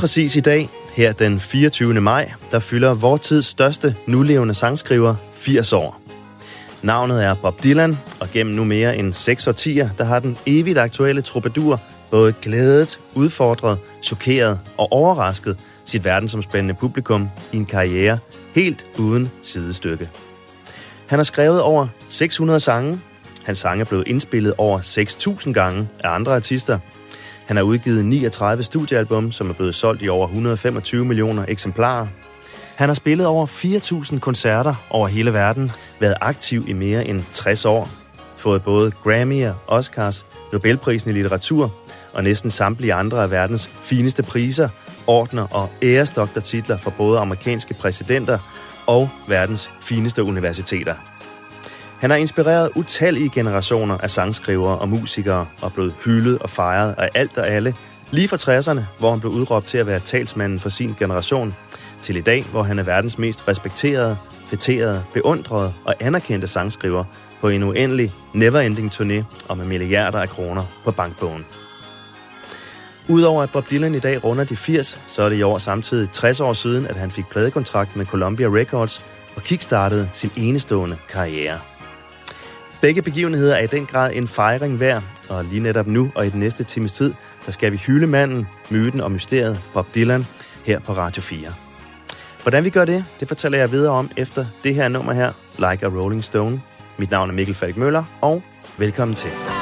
Præcis i dag, her den 24. maj, der fylder vores tids største nulevende sangskriver 80 år. Navnet er Bob Dylan, og gennem nu mere end 6 årtier, der har den evigt aktuelle troubadour både glædet, udfordret, chokeret og overrasket sit verdensomspændende publikum i en karriere helt uden sidestykke. Han har skrevet over 600 sange. Hans sange er blevet indspillet over 6.000 gange af andre artister. Han har udgivet 39 studiealbum, som er blevet solgt i over 125 millioner eksemplarer. Han har spillet over 4.000 koncerter over hele verden, været aktiv i mere end 60 år, fået både Grammy'er, Oscars, Nobelprisen i litteratur og næsten samtlige andre af verdens fineste priser, ordner og æresdoktortitler for både amerikanske præsidenter og verdens fineste universiteter. Han har inspireret utallige generationer af sangskrivere og musikere og blevet hyldet og fejret af alt og alle, lige fra 60'erne, hvor han blev udråbt til at være talsmanden for sin generation, til i dag, hvor han er verdens mest respekterede, fætterede, beundrede og anerkendte sangskriver på en uendelig, never-ending turné og med milliarder af kroner på bankbogen. Udover at Bob Dylan i dag runder de 80, så er det i år samtidig 60 år siden, at han fik pladekontrakt med Columbia Records og kickstartede sin enestående karriere. Begge begivenheder er i den grad en fejring værd, og lige netop nu og i den næste times tid, der skal vi hylde manden, myten og mysteriet Bob Dylan her på Radio 4. Hvordan vi gør det, det fortæller jeg videre om efter det her nummer her, Like a Rolling Stone. Mit navn er Mikkel Falk Møller, og velkommen til.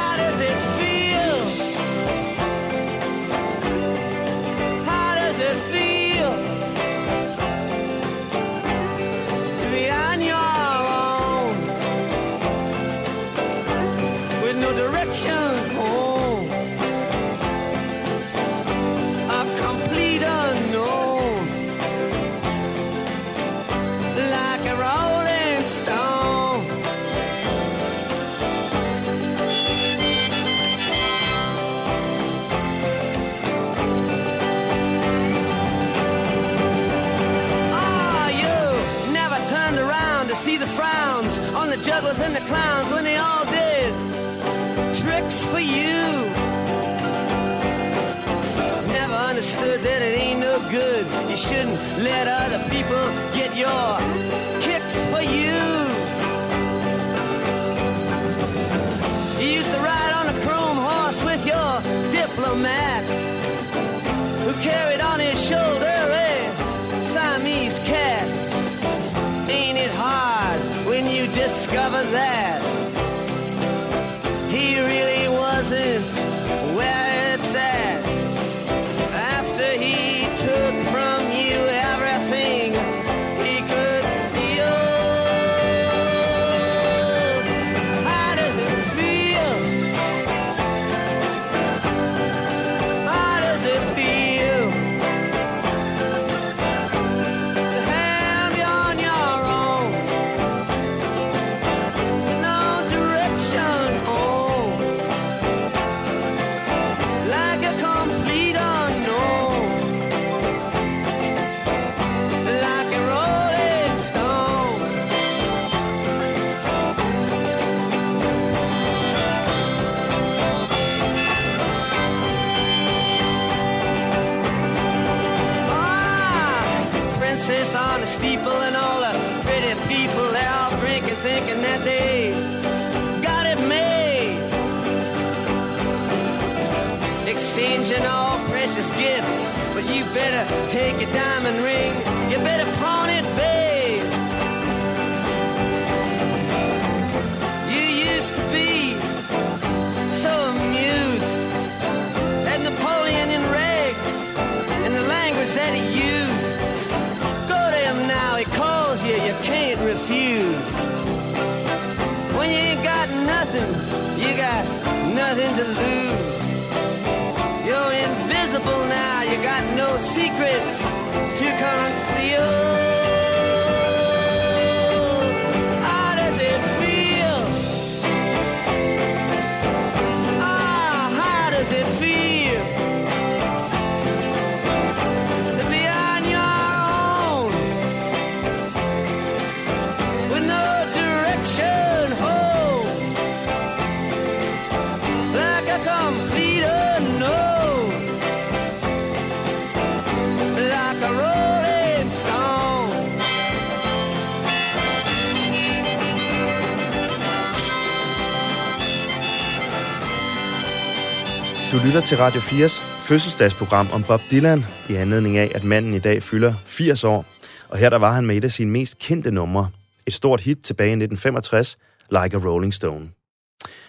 Du lytter til Radio 4's fødselsdagsprogram om Bob Dylan i anledning af, at manden i dag fylder 80 år. Og her der var han med et af sine mest kendte numre. Et stort hit tilbage i 1965, Like a Rolling Stone.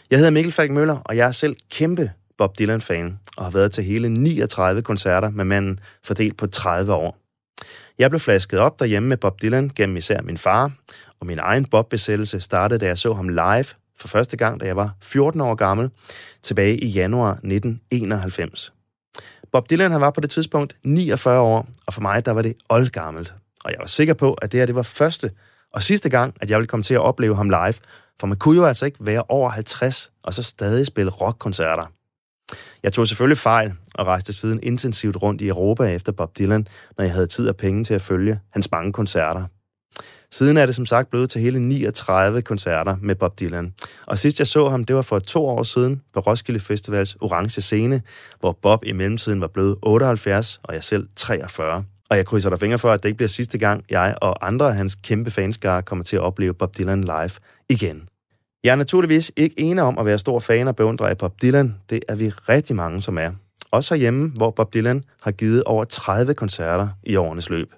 Jeg hedder Mikkel Falk Møller, og jeg er selv kæmpe Bob Dylan-fan, og har været til hele 39 koncerter med manden fordelt på 30 år. Jeg blev flasket op derhjemme med Bob Dylan gennem især min far, og min egen Bob-besættelse startede, da jeg så ham live for første gang, da jeg var 14 år gammel, tilbage i januar 1991. Bob Dylan han var på det tidspunkt 49 år, og for mig der var det oldgammelt. Og jeg var sikker på, at det her det var første og sidste gang, at jeg ville komme til at opleve ham live, for man kunne jo altså ikke være over 50 og så stadig spille rockkoncerter. Jeg tog selvfølgelig fejl og rejste siden intensivt rundt i Europa efter Bob Dylan, når jeg havde tid og penge til at følge hans mange koncerter. Siden er det som sagt blevet til hele 39 koncerter med Bob Dylan. Og sidst jeg så ham, det var for to år siden på Roskilde Festivals Orange Scene, hvor Bob i mellemtiden var blevet 78, og jeg selv 43. Og jeg krydser dig fingre for, at det ikke bliver sidste gang, jeg og andre af hans kæmpe fanskare kommer til at opleve Bob Dylan live igen. Jeg er naturligvis ikke ene om at være stor fan og beundrer af Bob Dylan. Det er vi rigtig mange, som er. Også herhjemme, hvor Bob Dylan har givet over 30 koncerter i årenes løb.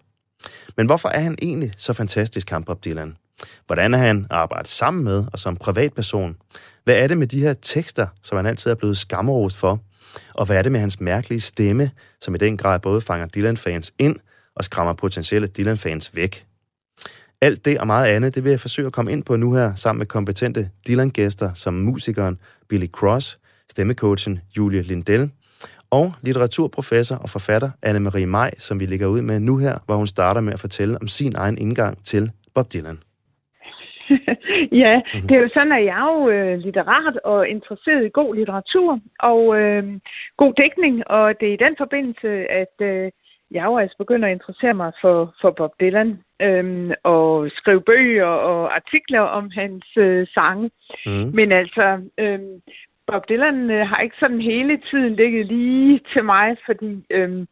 Men hvorfor er han egentlig så fantastisk, ham Bob Dylan? Hvordan er han at arbejde sammen med og som privatperson? Hvad er det med de her tekster, som han altid er blevet skammerost for? Og hvad er det med hans mærkelige stemme, som i den grad både fanger Dylan-fans ind og skræmmer potentielle Dylan-fans væk? Alt det og meget andet, det vil jeg forsøge at komme ind på nu her, sammen med kompetente Dylan-gæster som musikeren Billy Cross, stemmecoachen Julie Lindell og litteraturprofessor og forfatter Anne-Marie Maj, som vi ligger ud med nu her, hvor hun starter med at fortælle om sin egen indgang til Bob Dylan. ja, mm-hmm. det er jo sådan, at jeg er jo øh, litterat og interesseret i god litteratur og øh, god dækning, og det er i den forbindelse, at øh, jeg jo altså begynder at interessere mig for, for Bob Dylan øh, og skrive bøger og artikler om hans øh, sange. Mm. Men altså, øh, Bob Dylan øh, har ikke sådan hele tiden ligget lige til mig, fordi øh,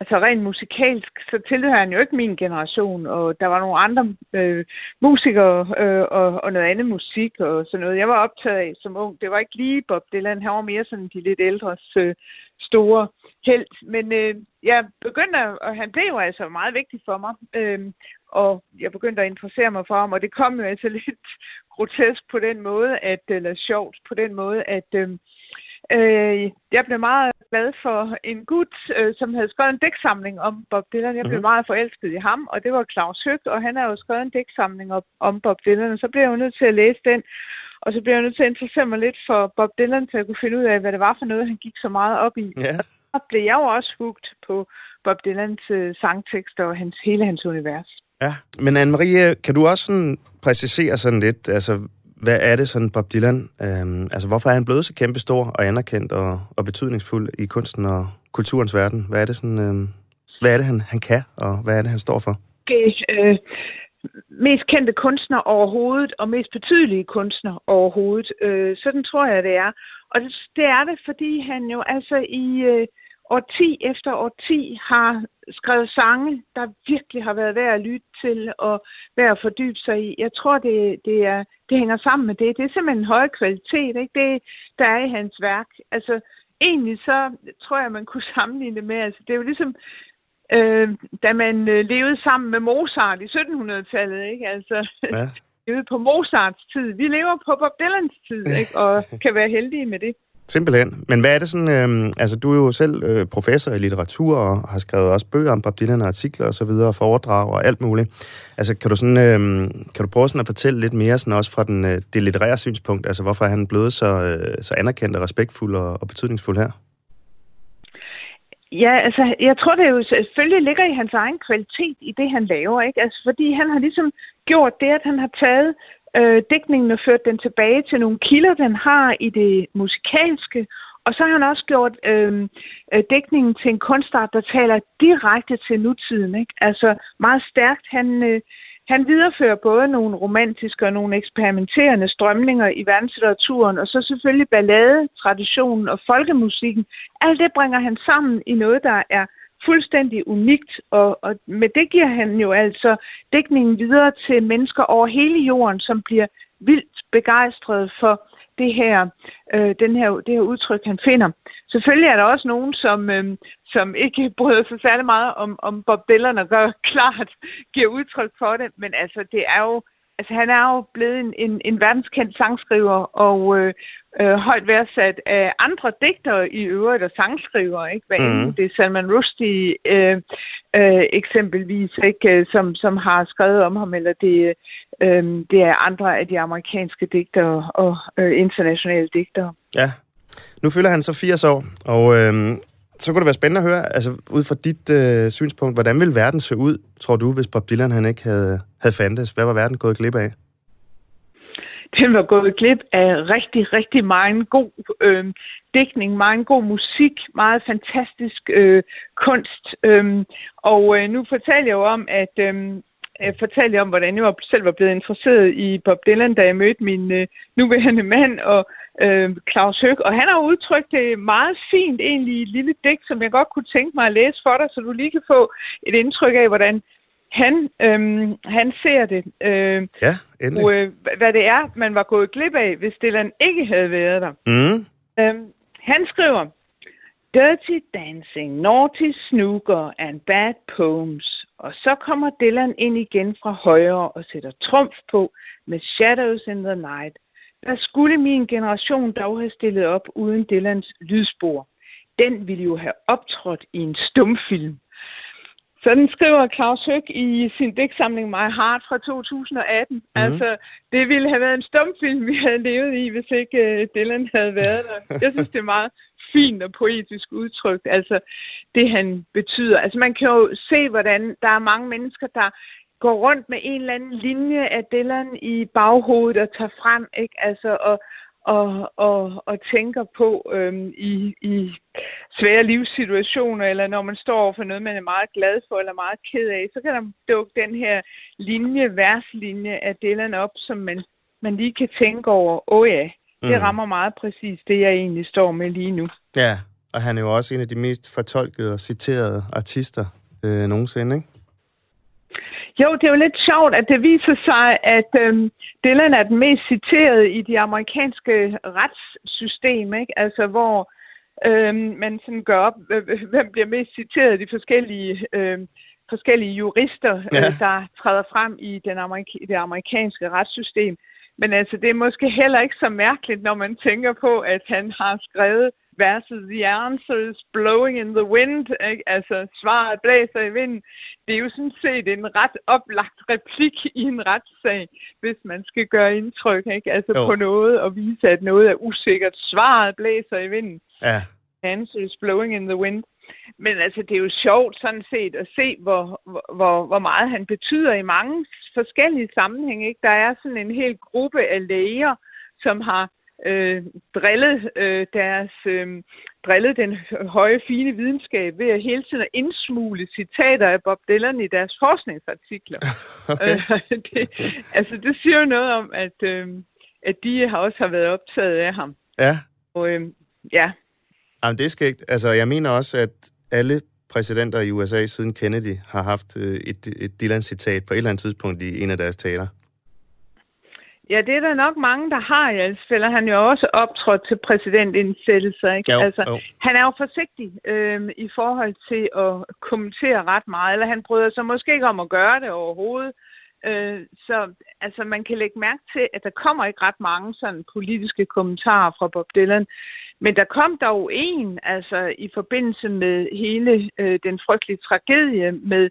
altså rent musikalsk, så tilhører han jo ikke min generation, og der var nogle andre øh, musikere øh, og, og noget andet musik og sådan noget. Jeg var optaget af som ung. Det var ikke lige Bob Dylan, han var mere sådan de lidt ældres øh, store held. Men øh, jeg begyndte, og han blev jo altså meget vigtig for mig, øh, og jeg begyndte at interessere mig for ham, og det kom jo altså lidt grotesk på den måde, at, eller sjovt på den måde, at øh, øh, jeg blev meget glad for en gut, øh, som havde skrevet en dæksamling om Bob Dylan. Jeg blev mm. meget forelsket i ham, og det var Claus Høg, og han har jo skrevet en dæksamling om, om Bob Dylan, og så blev jeg jo nødt til at læse den. Og så blev jeg nødt til at interessere mig lidt for Bob Dylan, så jeg kunne finde ud af, hvad det var for noget, han gik så meget op i. Yeah. Og så blev jeg jo også hugt på Bob Dylans øh, sangtekster og hans, hele hans univers. Ja, men Anne-Marie, kan du også sådan præcisere sådan lidt, altså hvad er det sådan Bob Dylan, øhm, altså hvorfor er han blevet så kæmpestor og anerkendt og, og betydningsfuld i kunsten og kulturens verden? Hvad er det sådan, øhm, hvad er det han, han kan, og hvad er det han står for? Det, øh, mest kendte kunstner overhovedet, og mest betydelige kunstner overhovedet. Øh, sådan tror jeg, det er. Og det, det er det, fordi han jo altså i øh, årti efter årti har skrevet sange, der virkelig har været værd at lytte til og værd at fordybe sig i. Jeg tror, det, det, er, det hænger sammen med det. Det er simpelthen en høj kvalitet, ikke? det der er i hans værk. Altså, egentlig så tror jeg, man kunne sammenligne det med, altså det er jo ligesom, øh, da man øh, levede sammen med Mozart i 1700-tallet, ikke? Altså, ja. levede på Mozarts tid. Vi lever på Bob Dylans tid, ikke? Og kan være heldige med det. Simpelthen. Men hvad er det sådan, øh, altså du er jo selv øh, professor i litteratur og har skrevet også bøger om Bob Dylan, artikler og så videre, foredrag og alt muligt. Altså kan du sådan, øh, kan du prøve sådan at fortælle lidt mere sådan også fra den, øh, det litterære synspunkt, altså hvorfor er han blevet så, øh, så anerkendt og respektfuld og, og betydningsfuld her? Ja, altså, jeg tror, det jo selvfølgelig ligger i hans egen kvalitet i det, han laver, ikke? Altså, fordi han har ligesom gjort det, at han har taget øh, dækningen og ført den tilbage til nogle kilder, den har i det musikalske, og så har han også gjort øh, øh, dækningen til en kunstart, der taler direkte til nutiden, ikke? Altså, meget stærkt. Han... Øh, han viderefører både nogle romantiske og nogle eksperimenterende strømninger i verdenslitteraturen, og så selvfølgelig ballade-traditionen og folkemusikken. Alt det bringer han sammen i noget, der er fuldstændig unikt, og, og med det giver han jo altså dækningen videre til mennesker over hele jorden, som bliver vildt begejstrede for det her, øh, den her, det her udtryk, han finder. Selvfølgelig er der også nogen, som, øh, som ikke bryder sig særlig meget om, om Bob Dylan og gør klart, giver udtryk for det, men altså, det er jo altså han er jo blevet en, en, en verdenskendt sangskriver og øh, øh, højt værdsat af andre digtere i øvrigt og sangskriver, ikke? Hvad mm. det er Salman Rushdie øh, øh, eksempelvis, ikke? Som, som har skrevet om ham, eller det, øh, det er andre af de amerikanske digtere og øh, internationale digtere. Ja, nu fylder han så 80 år, og øh, så kunne det være spændende at høre, altså ud fra dit øh, synspunkt, hvordan ville verden se ud, tror du, hvis Bob Dylan han ikke havde, havde fandtes? Hvad var verden gået glip af? Den var gået glip af rigtig, rigtig meget god øh, dækning, meget god musik, meget fantastisk øh, kunst. Øh, og øh, nu fortæller jeg jo om, at øhm, øh, jeg fortalte om, hvordan jeg selv var blevet interesseret i Bob Dylan, da jeg mødte min øh, nuværende mand, og øh, Claus Høg, og han har udtrykt det meget fint egentlig i et lille digt, som jeg godt kunne tænke mig at læse for dig, så du lige kan få et indtryk af, hvordan han, øh, han ser det. Øh, ja, endelig. Og øh, hvad det er, man var gået glip af, hvis Dylan ikke havde været der. Mm. Øh, han skriver, Dirty Dancing, Naughty Snooker and Bad Poems. Og så kommer Dylan ind igen fra højre og sætter trumf på med Shadows in the Night. Hvad skulle min generation dog have stillet op uden Dylans lydspor? Den ville jo have optrådt i en stumfilm. Sådan skriver Claus Høg i sin digtsamling My Heart fra 2018. Mm. Altså, det ville have været en stumfilm, vi havde levet i, hvis ikke uh, Dylan havde været der. Jeg synes, det er meget fint og poetisk udtrykt, altså det han betyder. Altså man kan jo se, hvordan der er mange mennesker, der går rundt med en eller anden linje af Dylan i baghovedet og tager frem, ikke? Altså, og, og, og, og tænker på øhm, i, i svære livssituationer, eller når man står for noget, man er meget glad for eller meget ked af, så kan der dukke den her linje, verslinje af Dylan op, som man, man lige kan tænke over, åh oh ja, det mm. rammer meget præcis det, jeg egentlig står med lige nu. Ja, og han er jo også en af de mest fortolkede og citerede artister øh, nogensinde, ikke? Jo, det er jo lidt sjovt, at det viser sig, at øhm, Dylan er den mest citeret i de amerikanske retssystem, ikke? Altså, hvor øhm, man sådan gør op, hvem bliver mest citeret af de forskellige, øhm, forskellige jurister, ja. øh, der træder frem i den amerik- det amerikanske retssystem. Men altså, det er måske heller ikke så mærkeligt, når man tænker på, at han har skrevet versus the answer is blowing in the wind, ikke? altså svaret blæser i vinden. Det er jo sådan set en ret oplagt replik i en retssag, hvis man skal gøre indtryk ikke? Altså jo. på noget og vise, at noget er usikkert. Svaret blæser i vinden. Ja. Answer is blowing in the wind. Men altså, det er jo sjovt sådan set at se, hvor, hvor, hvor meget han betyder i mange forskellige sammenhænge. Ikke? Der er sådan en hel gruppe af læger, som har øh, drillet øh, deres øh, drillet den høje fine videnskab ved at hele tiden at indsmule citater af Bob Dylan i deres forskningsartikler. Okay. Øh, det, altså det siger jo noget om, at øh, at de har også har været optaget af ham. Ja. Og øh, ja. Jamen, det er skægt. Altså, jeg mener også, at alle præsidenter i USA siden Kennedy har haft øh, et, et Dylan-citat på et eller andet tidspunkt i en af deres taler. Ja, det er der nok mange, der har i Alsfælder. Han jo også optrådt til præsidentindsættelser. Ikke? Jo, altså, jo. Han er jo forsigtig øh, i forhold til at kommentere ret meget, eller han bryder sig måske ikke om at gøre det overhovedet. Øh, så altså, man kan lægge mærke til, at der kommer ikke ret mange sådan politiske kommentarer fra Bob Dylan. Men der kom dog en, altså i forbindelse med hele øh, den frygtelige tragedie med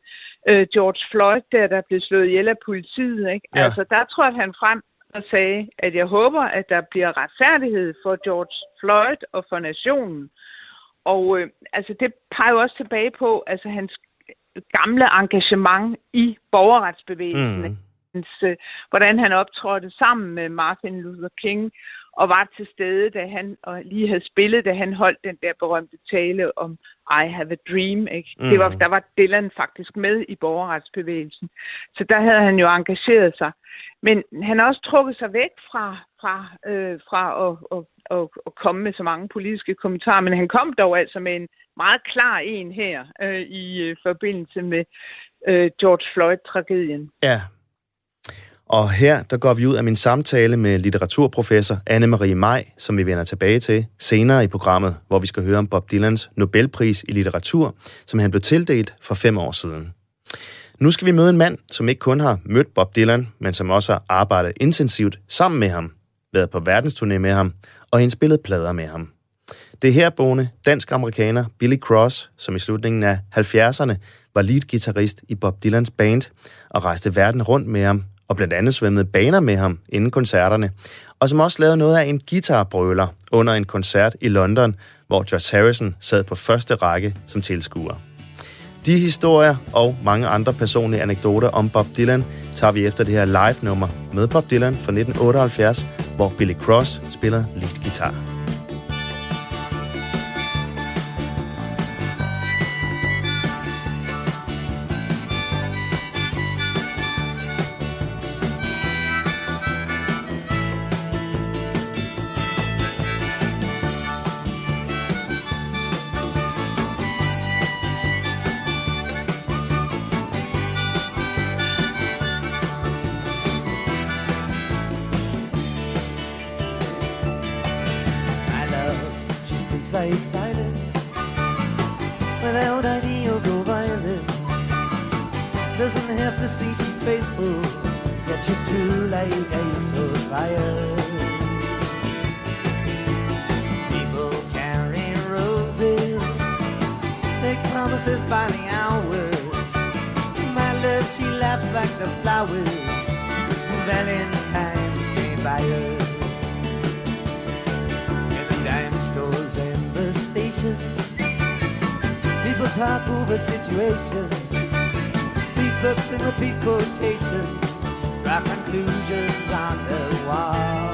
øh, George Floyd, der der blev slået ihjel af politiet. Ikke? Ja. Altså der tror jeg, han frem og sagde, at jeg håber, at der bliver retfærdighed for George Floyd og for nationen. Og øh, altså det peger jo også tilbage på altså hans gamle engagement i borgerretsbevægelsen. Mm. Hans, øh, hvordan han optrådte sammen med Martin Luther King og var til stede, da han og lige havde spillet, da han holdt den der berømte tale om I have a dream. Ikke? Mm. Det var, der var Dylan faktisk med i borgerretsbevægelsen. Så der havde han jo engageret sig. Men han har også trukket sig væk fra, fra, øh, fra at, at, at, at komme med så mange politiske kommentarer, men han kom dog altså med en meget klar en her øh, i øh, forbindelse med øh, George Floyd-tragedien. Ja. Og her der går vi ud af min samtale med litteraturprofessor Anne-Marie Maj, som vi vender tilbage til senere i programmet, hvor vi skal høre om Bob Dylans Nobelpris i litteratur, som han blev tildelt for fem år siden. Nu skal vi møde en mand, som ikke kun har mødt Bob Dylan, men som også har arbejdet intensivt sammen med ham, været på verdensturné med ham og indspillet plader med ham. Det er herboende dansk-amerikaner Billy Cross, som i slutningen af 70'erne var lead guitarist i Bob Dylans band og rejste verden rundt med ham og blandt andet svømmede baner med ham inden koncerterne, og som også lavede noget af en guitarbrøler under en koncert i London, hvor George Harrison sad på første række som tilskuer. De historier og mange andre personlige anekdoter om Bob Dylan tager vi efter det her live-nummer med Bob Dylan fra 1978, hvor Billy Cross spiller lead guitar. people talk over situations. beat books and repeat quotations. Draw conclusions on the wall.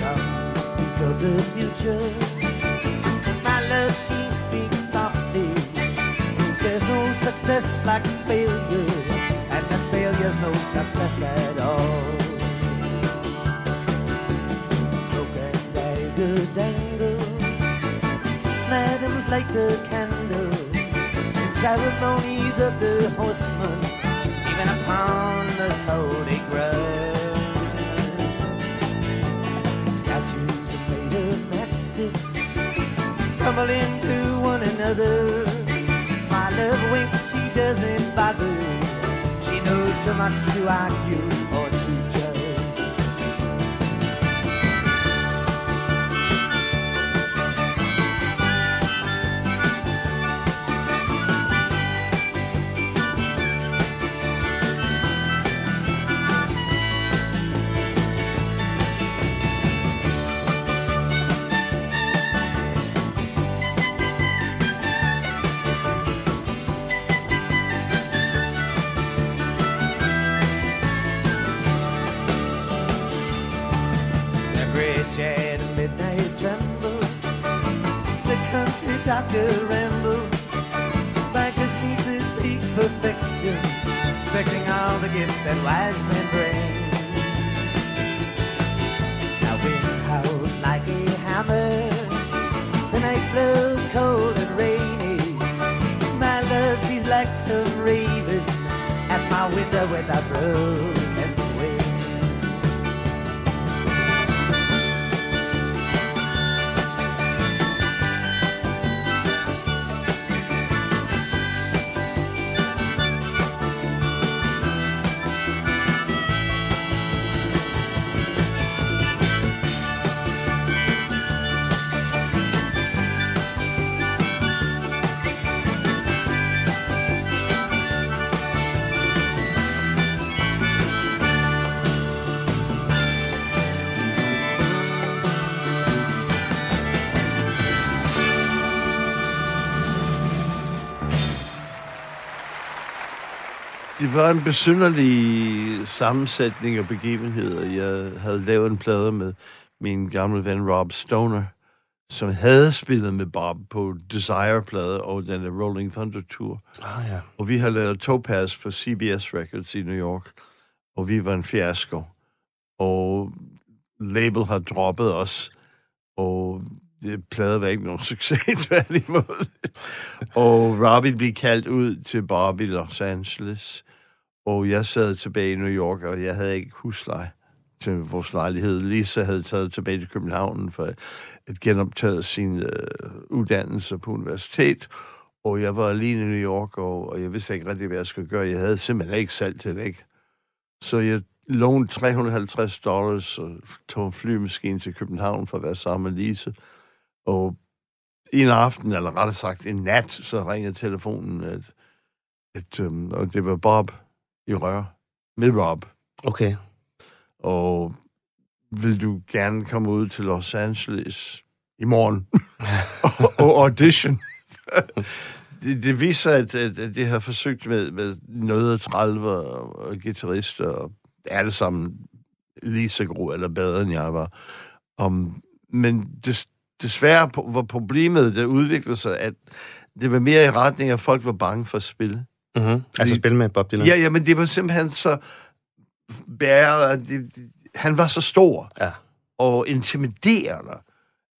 Some speak of the future. My love, she speaks softly. There's no success like failure. And that failure's no success at all. Broken dagger, dagger eyes like the candle in ceremonies of the horsemen, Even a pawn must hold a grudge. Statues are made of matchsticks, tumble into one another. My love winks, she doesn't bother. She knows too much to argue. love's cold and rainy. My love, she's like some raven at my window when I broke. Var en besynderlig sammensætning af begivenheder. Jeg havde lavet en plade med min gamle ven Rob Stoner, som havde spillet med Bob på Desire-plade og den Rolling Thunder Tour. Ah, ja. Og vi har lavet Topaz på CBS Records i New York, og vi var en fiasko. Og label har droppet os, og det plade var ikke nogen succes, tværtimod. og Robbie blev kaldt ud til Bob i Los Angeles, og jeg sad tilbage i New York, og jeg havde ikke husleje til vores lejlighed. Lisa havde taget tilbage til København for at genoptage sin øh, uddannelse på universitet, og jeg var alene i New York, og, og jeg vidste ikke rigtig, hvad jeg skulle gøre. Jeg havde simpelthen ikke salg til det, ikke? Så jeg lånte 350 dollars og tog en flymaskine til København for at være sammen med Lise. Og en aften, eller rettere sagt en nat, så ringede telefonen, at, at, øhm, og det var Bob i rør med Rob. Okay. Og vil du gerne komme ud til Los Angeles i morgen og, og audition? det, det viser, at, at, at det har forsøgt med, med noget 30 og, og guitarister, og det sammen lige så gode eller bedre, end jeg var. Um, men det, desværre var problemet, der udviklede sig, at det var mere i retning af, at folk var bange for at spille. Mm-hmm. Altså spille med Bob Dylan? Ja, ja, men det var simpelthen så bæret, det, det, han var så stor ja. og intimiderende,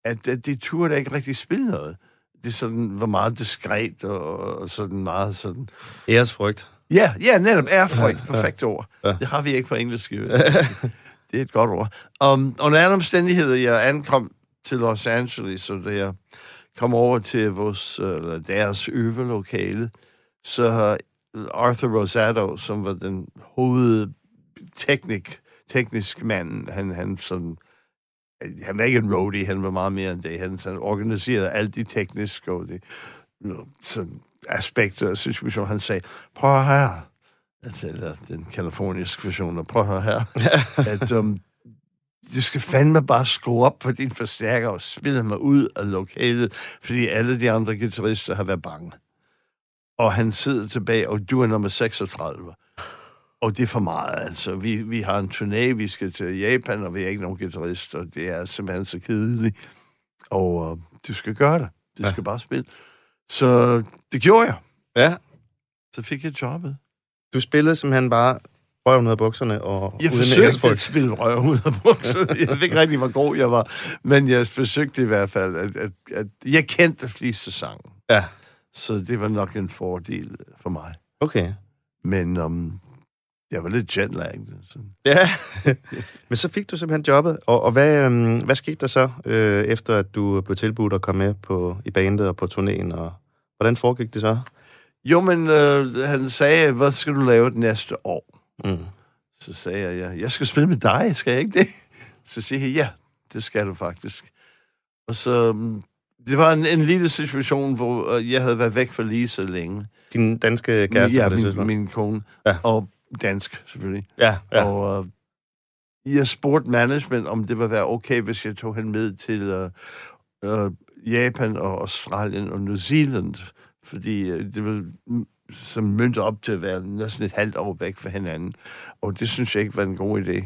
at, at det turde ikke rigtig spille noget. Det sådan, var meget diskret og, og sådan meget sådan... Æresfrygt. Ja, ja, netop ærefrygt. Perfekt ord. Ja. Det har vi ikke på engelsk. det er et godt ord. Um, under andre omstændigheder, jeg ankom til Los Angeles, så da jeg kom over til vores, eller deres øvelokale, så Arthur Rosato, som var den hovedteknik, teknisk mand, han, han sådan, han var ikke en roadie, han var meget mere end det. Han, han organiserede alt de tekniske og de sådan, aspekter af situationen. Han sagde, prøv her, altså, eller den kaliforniske version, prøv at høre her, at um, du skal fandme bare skrue op på din forstærker og spille mig ud af lokalet, fordi alle de andre guitarister har været bange. Og han sidder tilbage, og du er nummer 36. Og det er for meget, altså. Vi, vi har en turné, vi skal til Japan, og vi er ikke nogen guitarister. Det er simpelthen så kedeligt. Og uh, du skal gøre det. Du ja. skal bare spille. Så det gjorde jeg. Ja. Så fik jeg jobbet. Du spillede simpelthen bare røven ud af bukserne og Jeg forsøgte at spille røven ud af bukserne. Jeg ved ikke rigtig, hvor god jeg var, men jeg forsøgte i hvert fald, at, at, at jeg kendte fleste sangen. Ja. Så det var nok en fordel for mig. Okay. Men um, jeg var lidt jetlagged. Så. Ja, men så fik du simpelthen jobbet. Og, og hvad, øhm, hvad skete der så, øh, efter at du blev tilbudt at komme med på, i bandet og på turnéen? Og hvordan foregik det så? Jo, men øh, han sagde, hvad skal du lave det næste år? Mm. Så sagde jeg, ja, jeg skal spille med dig, skal jeg ikke det? Så siger jeg, ja, det skal du faktisk. Og så, mm, det var en, en lille situation, hvor øh, jeg havde været væk fra lige så længe. Din danske kæreste? Ja, min, min kone. Ja. Og dansk, selvfølgelig. Ja, ja. Og uh, jeg spurgte management, om det ville være okay, hvis jeg tog hende med til uh, uh, Japan og Australien og New Zealand, fordi uh, det ville som mønte op til at være næsten et halvt år væk fra hinanden. Og det synes jeg ikke var en god idé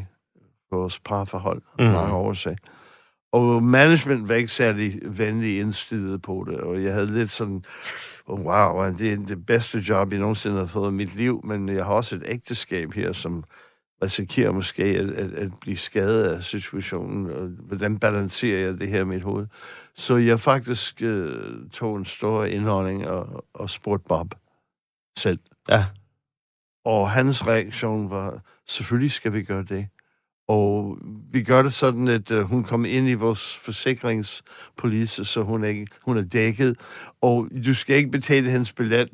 for vores parforhold mm. mange årsager. Og management var ikke særlig venlig indstillet på det, og jeg havde lidt sådan, oh, wow, det er det bedste job, jeg nogensinde har fået i mit liv, men jeg har også et ægteskab her, som risikerer måske at, at, at blive skadet af situationen, og hvordan balancerer jeg det her i mit hoved? Så jeg faktisk øh, tog en stor indholdning og, og spurgte Bob selv. Ja. Og hans reaktion var, selvfølgelig skal vi gøre det. Og vi gør det sådan, at uh, hun kommer ind i vores forsikringspolice, så hun er, hun er dækket. Og du skal ikke betale hendes billet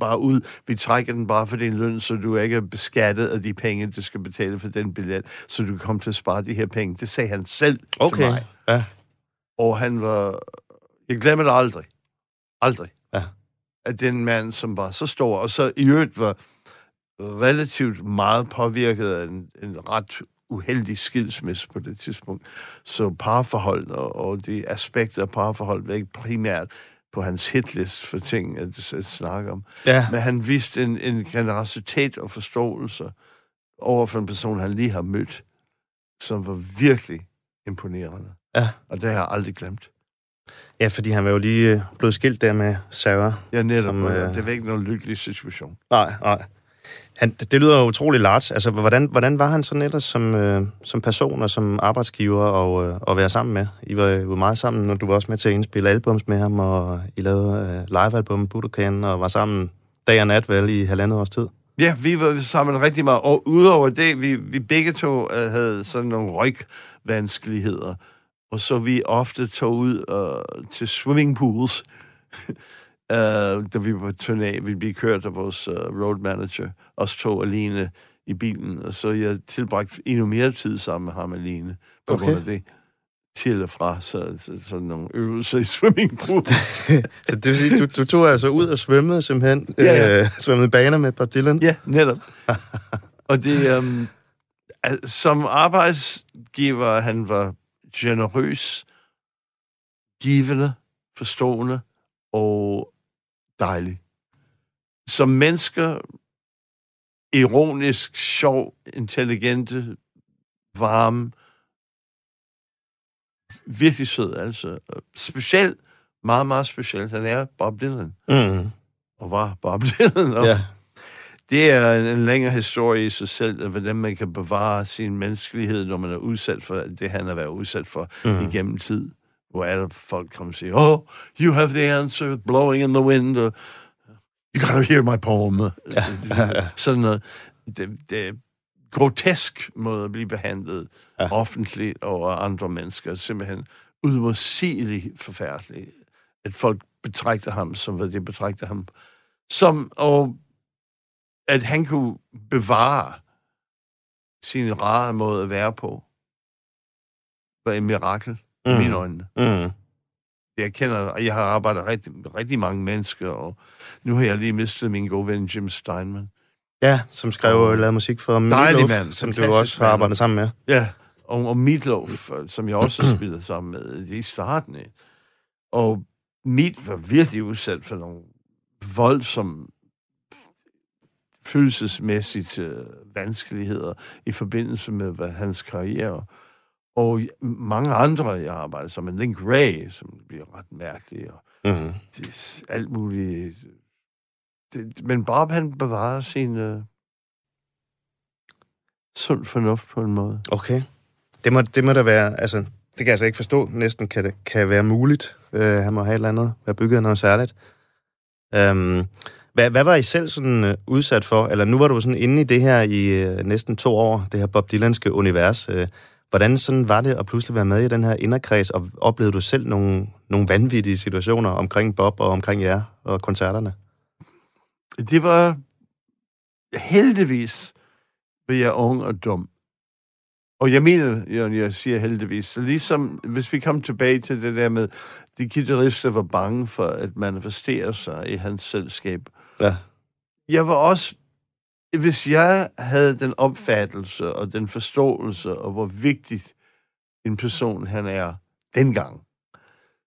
bare ud. Vi trækker den bare for din løn, så du ikke er beskattet af de penge, du skal betale for den billet, så du kan komme til at spare de her penge. Det sagde han selv okay. til mig. Ja. Og han var... Jeg glemmer det aldrig. Aldrig. Ja. At den mand, som var så stor, og så i øvrigt var relativt meget påvirket af en, en ret uheldig skilsmisse på det tidspunkt. Så parforhold og, og de aspekter af parforhold var ikke primært på hans hitlist for ting at, at snakke om. Ja. Men han viste en, en generositet og forståelse over for en person, han lige har mødt, som var virkelig imponerende. Ja. Og det har jeg aldrig glemt. Ja, fordi han var jo lige øh, blevet skilt der med Sarah. Ja, netop. Som, Som, øh, Det var ikke nogen lykkelig situation. Nej, nej. Han, det lyder utrolig large. Altså, hvordan, hvordan var han sådan ellers som, øh, som person og som arbejdsgiver og, øh, at være sammen med? I var jo meget sammen, og du var også med til at indspille albums med ham, og I lavede øh, livealbum Budokan, og var sammen dag og nat vel i halvandet års tid. Ja, vi var sammen rigtig meget. Og udover det, vi, vi begge to øh, havde sådan nogle rygvanskeligheder. Og så vi ofte tog ud øh, til swimmingpools, uh, da vi var på turné. Vi blev kørt af vores uh, road manager, os to alene i bilen. Og så jeg tilbragte endnu mere tid sammen med ham alene, på okay. grund af det til og fra så, så, sådan nogle øvelser i swimmingpool. så det vil sige, du, du tog altså ud og svømmede simpelthen, ja, ja. Øh, svømmede baner med Bob Dylan? Ja, netop. og det, um, som arbejdsgiver, han var generøs, givende, forstående og dejlig. Som mennesker, ironisk, sjov, intelligente, varme, virkelig sød, altså. Specielt, meget, meget specielt. Han er Bob Dylan. Mm. Og var Bob Dylan. Og ja. Det er en, en længere historie i sig selv, hvordan man kan bevare sin menneskelighed, når man er udsat for det, han har været udsat for mm. igennem tid. Hvor der folk kommer og siger, oh, you have the answer, blowing in the wind, og you gotta hear my poem. Ja. Sådan noget. Det, det, grotesk måde at blive behandlet ja. offentligt over andre mennesker. Simpelthen udmodsigeligt forfærdeligt, at folk betragter ham som, hvad de betragter ham som, og at han kunne bevare sin rare måde at være på, var et mirakel mm. i mine øjne. Mm. Jeg kender, jeg har arbejdet rigtig, rigtig mange mennesker, og nu har jeg lige mistet min gode ven Jim Steinman. Ja, som skrev og lavede musik for Meatloaf, mand, som du også har arbejdet sammen med. Ja, og, og Meatloaf, som jeg også har spillet sammen med i starten. Og Meat var virkelig udsat for nogle voldsomme følelsesmæssigt øh, vanskeligheder i forbindelse med hvad, hans karriere. Og mange andre, jeg har arbejdet sammen med, Link Ray, som bliver ret mærkelig, og mm-hmm. det, alt muligt det, men Bob, han bevarer sin uh, sund fornuft på en måde. Okay. Det må, det må da være, altså, det kan jeg altså ikke forstå, næsten kan det kan være muligt. Uh, han må have et eller andet, være bygget noget særligt. Um, hvad, hvad var I selv sådan uh, udsat for? Eller nu var du sådan inde i det her i uh, næsten to år, det her Bob Dylanske univers. Uh, hvordan sådan var det at pludselig være med i den her inderkreds, og oplevede du selv nogle, nogle vanvittige situationer omkring Bob og omkring jer og koncerterne? det var heldigvis, var jeg ung og dum. Og jeg mener, jeg, jeg siger heldigvis, så ligesom hvis vi kom tilbage til det der med, de guitarister var bange for at manifestere sig i hans selskab. Ja. Jeg var også, hvis jeg havde den opfattelse og den forståelse, og hvor vigtigt en person han er dengang,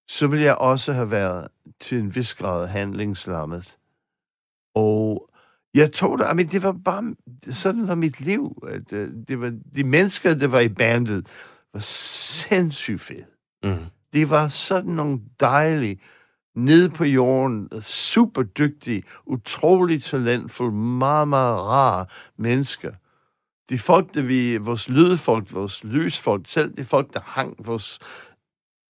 så ville jeg også have været til en vis grad handlingslammet. Og jeg tog det, men det var bare, sådan var mit liv. At, uh, det var, de mennesker, der var i bandet, var sindssygt fedt. Mm. Det var sådan nogle dejlige, nede på jorden, super dygtige, utroligt talentfulde, meget, meget rare mennesker. De folk, der vi, vores lydfolk, vores lysfolk, selv de folk, der hang vores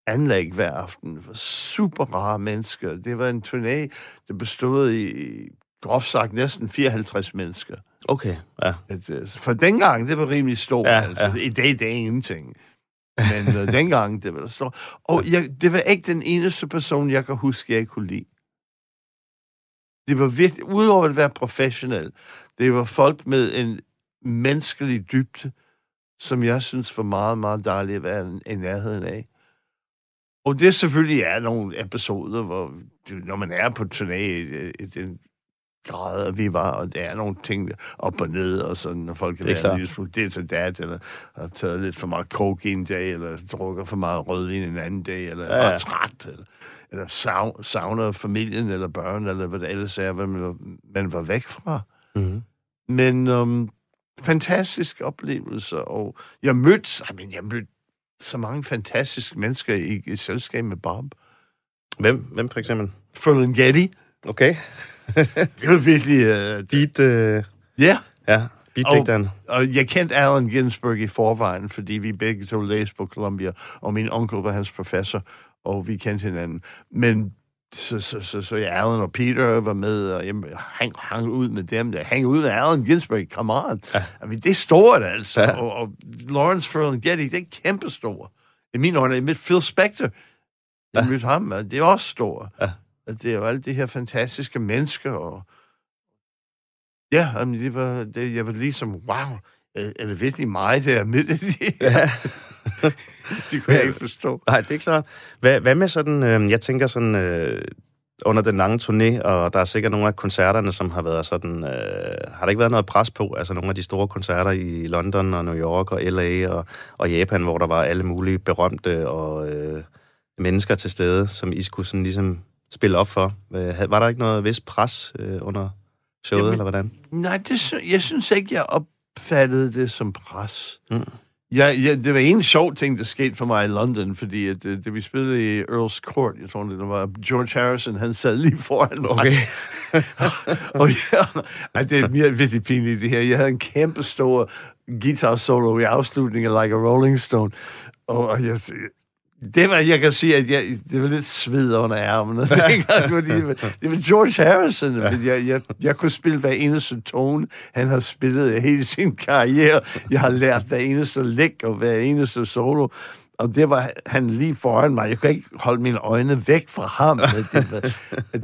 anlæg hver aften, var super rare mennesker. Det var en turné, der bestod i groft sagt næsten 54 mennesker. Okay, ja. At, øh, for dengang, det var rimelig stort. Ja, altså. ja. I dag, det er ingenting. Men uh, dengang, det var der stort. Og jeg, det var ikke den eneste person, jeg kan huske, jeg kunne lide. Det var virkelig, udover at være professionel, det var folk med en menneskelig dybde, som jeg synes var meget, meget dejligt at være i nærheden af. Og det selvfølgelig er nogle episoder, hvor når man er på turné i, i den grader vi var, og der er nogle ting op og ned, og sådan, når folk kan lille smule det til dat, eller har taget lidt for meget coke en dag, eller drukker for meget rødvin en anden dag, eller ja, bare træt, eller, eller savner familien, eller børn, eller hvad det ellers er, hvad man var, man var væk fra. Mm-hmm. Men um, fantastisk oplevelse, og jeg mødte, I mean, jeg mødte så mange fantastiske mennesker i, i selskab med Bob. Hvem? Hvem for eksempel? Ferlinghetti. Okay. det var virkelig... Uh, Beat... Uh... Ja. Ja, beatdigteren. Og, og jeg kendte Allen Ginsberg i forvejen, fordi vi begge to læste på Columbia, og min onkel var hans professor, og vi kendte hinanden. Men så, så, så, så ja, Alan og Peter var med, og jeg hang, hang ud med dem der. Hang ud med Alan Ginsberg, kammerat. Ja. I mean, det er stort, altså. Ja. Og, og Lawrence Ferlinghetti, det er kæmpestort. I mine øjne, med Phil Spector, jeg ja. mødte ham, det er også stort. Ja. Det er jo alle de her fantastiske mennesker, og ja, mean, det var, det, jeg var ligesom, wow, er det virkelig mig, der er midt i det? Ja. det kunne jeg ikke forstå. Nej, det er klart. Hvad, hvad med sådan, øh, jeg tænker sådan, øh, under den lange turné, og der er sikkert nogle af koncerterne, som har været sådan, øh, har der ikke været noget pres på? Altså nogle af de store koncerter i London og New York og LA og, og Japan, hvor der var alle mulige berømte og øh, mennesker til stede, som I skulle sådan ligesom spille op for. Øh, var der ikke noget vis pres øh, under showet, Jamen, eller hvordan? Nej, det, jeg synes ikke, jeg opfattede det som pres. Mm. Ja, ja, det var en sjov ting, der skete for mig i London, fordi at, øh, det, vi spillede i Earl's Court, jeg tror, det var George Harrison, han sad lige foran mig. Okay. og ja, ej, det er mere virkelig pinligt det her. Jeg havde en kæmpe stor guitar solo i afslutningen af Like a Rolling Stone, og, og jeg, det var, jeg kan sige, at jeg, det var lidt sved under ærmene. det, var, George Harrison, men jeg, jeg, jeg kunne spille hver eneste tone, han har spillet hele sin karriere. Jeg har lært hver eneste læg og hver eneste solo. Og det var han lige foran mig. Jeg kunne ikke holde mine øjne væk fra ham. Det var,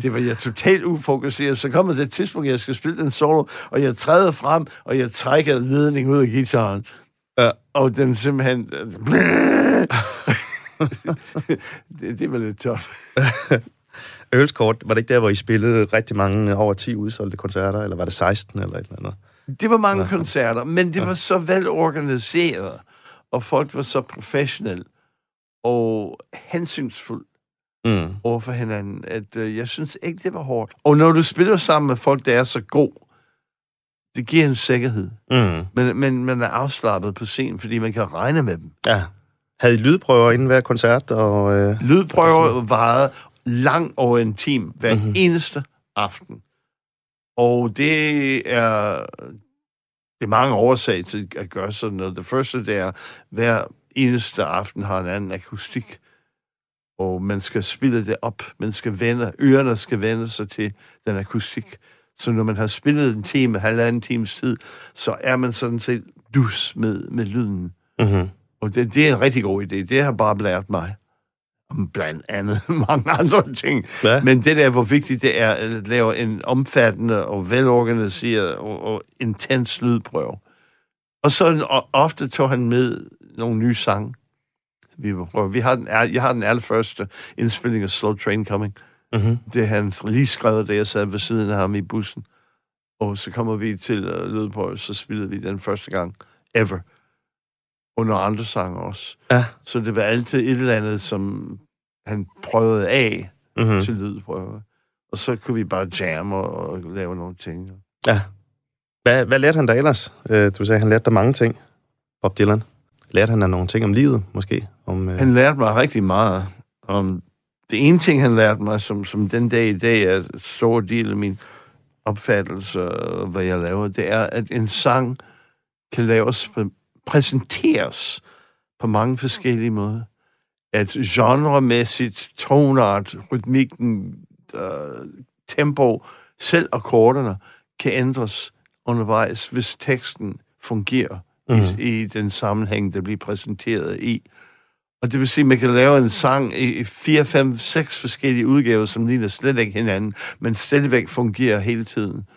det var jeg totalt ufokuseret. Så kommer det tidspunkt, jeg skal spille den solo, og jeg træder frem, og jeg trækker ledning ud af gitaren. Ja. Og den simpelthen... det, det var lidt tof. Ølskort, var det ikke der, hvor I spillede rigtig mange, over 10 udsolgte koncerter, eller var det 16 eller et eller andet? Det var mange ja. koncerter, men det var så velorganiseret, og folk var så professionelle og hensynsfulde mm. over for hinanden, at øh, jeg synes ikke, det var hårdt. Og når du spiller sammen med folk, der er så god, det giver en sikkerhed. Mm. Men, men man er afslappet på scenen, fordi man kan regne med dem. Ja. Havde I lydprøver inden hver koncert? Og, øh, lydprøver varede lang og en time hver mm-hmm. eneste aften. Og det er, det er mange årsager til at gøre sådan noget. Det første, det er, hver eneste aften har en anden akustik. Og man skal spille det op. Man skal vende, ørerne skal vende sig til den akustik. Så når man har spillet en time, halvanden times tid, så er man sådan set dus med, med lyden. Mm-hmm. Og det, det er en rigtig god idé. Det har bare lært mig blandt andet mange andre ting. Ja. Men det der, hvor vigtigt det er at lave en omfattende og velorganiseret og, og intens lydprøve. Og så og ofte tog han med nogle nye sange. Vi, vi har den, jeg har den allerførste indspilling af Slow Train Coming. Mm-hmm. Det han lige skrevet, da jeg sad ved siden af ham i bussen. Og så kommer vi til uh, lydprøve, så spillede vi den første gang ever under andre sange også. Ja. Så det var altid et eller andet, som han prøvede af mm-hmm. til lydprøver. Og så kunne vi bare jamme og, og lave nogle ting. Ja. Hvad, hvad lærte han der ellers? Øh, du sagde, han lærte der mange ting, Bob Dylan. Lærte han der nogle ting om livet, måske? Om, øh... Han lærte mig rigtig meget om... Det ene ting, han lærte mig, som, som den dag i dag er en stor del af min opfattelse af, hvad jeg laver, det er, at en sang kan laves på præsenteres på mange forskellige måder. At genremæssigt, tonart, rytmikken, øh, tempo, selv akkorderne kan ændres undervejs, hvis teksten fungerer mm. i, i den sammenhæng, der bliver præsenteret i. Og det vil sige, at man kan lave en sang i 4, 5, 6 forskellige udgaver, som ligner slet ikke hinanden, men stadigvæk fungerer hele tiden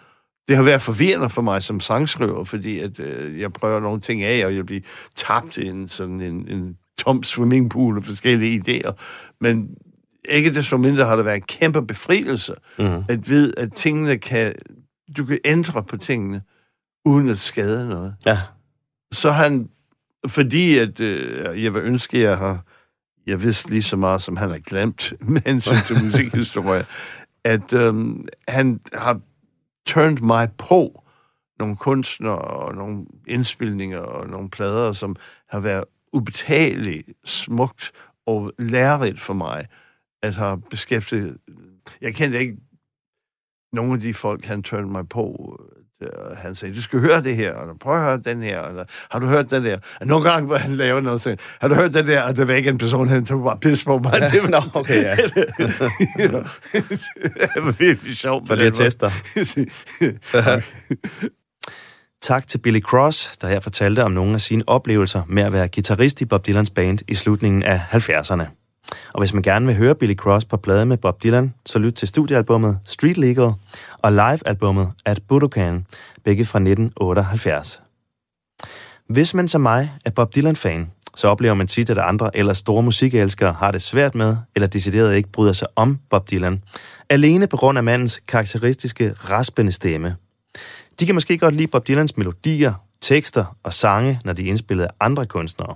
det har været forvirrende for mig som sangskriver, fordi at, øh, jeg prøver nogle ting af, og jeg bliver tabt i en, sådan en, en tom swimmingpool af forskellige idéer. Men ikke desto mindre har det været en kæmpe befrielse, mm. at vide, at tingene kan, du kan ændre på tingene, uden at skade noget. Ja. Så han, fordi at øh, jeg vil ønske, at jeg har, jeg vidste lige så meget, som han har glemt, med hensyn til musikhistorie, at øh, han har turned mig på nogle kunstnere og nogle indspilninger og nogle plader, som har været ubetaleligt smukt og lærerigt for mig at have beskæftiget. Jeg kendte ikke nogle af de folk, han turned mig på. Og han sagde, du skal høre det her, og prøv at høre den her, eller har du hørt den der? Og nogle gange, hvor han laver noget, så har du hørt den der, og det var ikke en person, han tog bare pis på mig. Det var, okay, ja. det var virkelig sjovt. For lige at teste dig. Tak til Billy Cross, der her fortalte om nogle af sine oplevelser med at være guitarist i Bob Dylans band i slutningen af 70'erne. Og hvis man gerne vil høre Billy Cross på plade med Bob Dylan, så lyt til studiealbummet Street Legal og live-albummet At Budokan, begge fra 1978. Hvis man som mig er Bob Dylan-fan, så oplever man tit, at andre eller store musikelskere har det svært med, eller decideret ikke bryder sig om Bob Dylan, alene på grund af mandens karakteristiske raspende stemme. De kan måske godt lide Bob Dylans melodier, tekster og sange, når de er indspillet af andre kunstnere.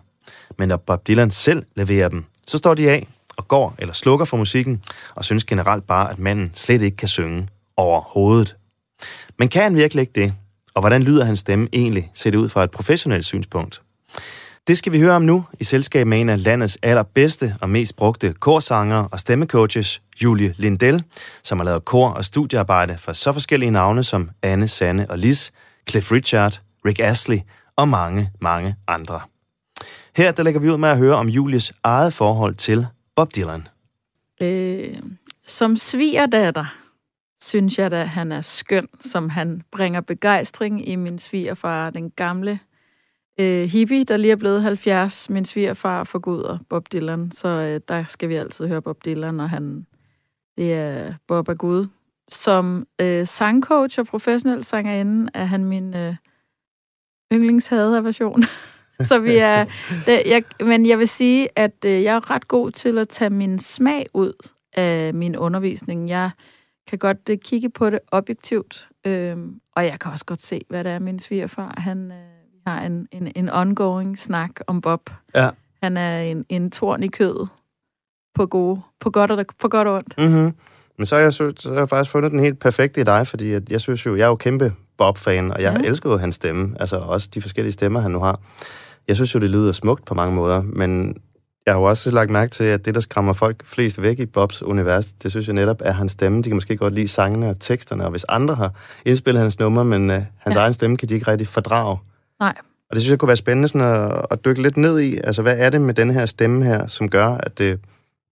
Men når Bob Dylan selv leverer dem, så står de af og går eller slukker for musikken, og synes generelt bare, at manden slet ikke kan synge overhovedet. Men kan han virkelig ikke det? Og hvordan lyder hans stemme egentlig, set ud fra et professionelt synspunkt? Det skal vi høre om nu i selskab med en af landets allerbedste og mest brugte korsanger og stemmecoaches, Julie Lindell, som har lavet kor- og studiearbejde for så forskellige navne som Anne, Sanne og Lis, Cliff Richard, Rick Astley og mange, mange andre. Her der lægger vi ud med at høre om Julies eget forhold til Bob Dylan. Øh, som svigerdatter synes jeg da, han er skøn, som han bringer begejstring i min svigerfar, den gamle øh, hippie, der lige er blevet 70. Min svigerfar forguder Bob Dylan, så øh, der skal vi altid høre Bob Dylan, og han det er Bob er Gud. Som øh, sangcoach og professionel sangerinde er han min øh, yndlingshader-version. så vi er... Det, jeg, men jeg vil sige, at øh, jeg er ret god til at tage min smag ud af min undervisning. Jeg kan godt øh, kigge på det objektivt, øh, og jeg kan også godt se, hvad det er, min svigerfar, han... Øh, har en, en, en ongoing snak om Bob. Ja. Han er en, en torn i kødet på, gode, på, godt og, på godt og ondt. Mm-hmm. Men så har, jeg, så har jeg faktisk fundet den helt perfekte i dig, fordi at jeg synes jo, jeg er jo kæmpe Bob-fan, og jeg ja. elsker jo hans stemme, altså også de forskellige stemmer, han nu har. Jeg synes jo, det lyder smukt på mange måder, men jeg har jo også lagt mærke til, at det, der skræmmer folk flest væk i Bobs univers, det synes jeg netop er hans stemme. De kan måske godt lide sangene og teksterne, og hvis andre har indspillet hans nummer, men uh, hans ja. egen stemme kan de ikke rigtig fordrage. Nej. Og det synes jeg kunne være spændende sådan at, at dykke lidt ned i. Altså, hvad er det med den her stemme her, som gør, at det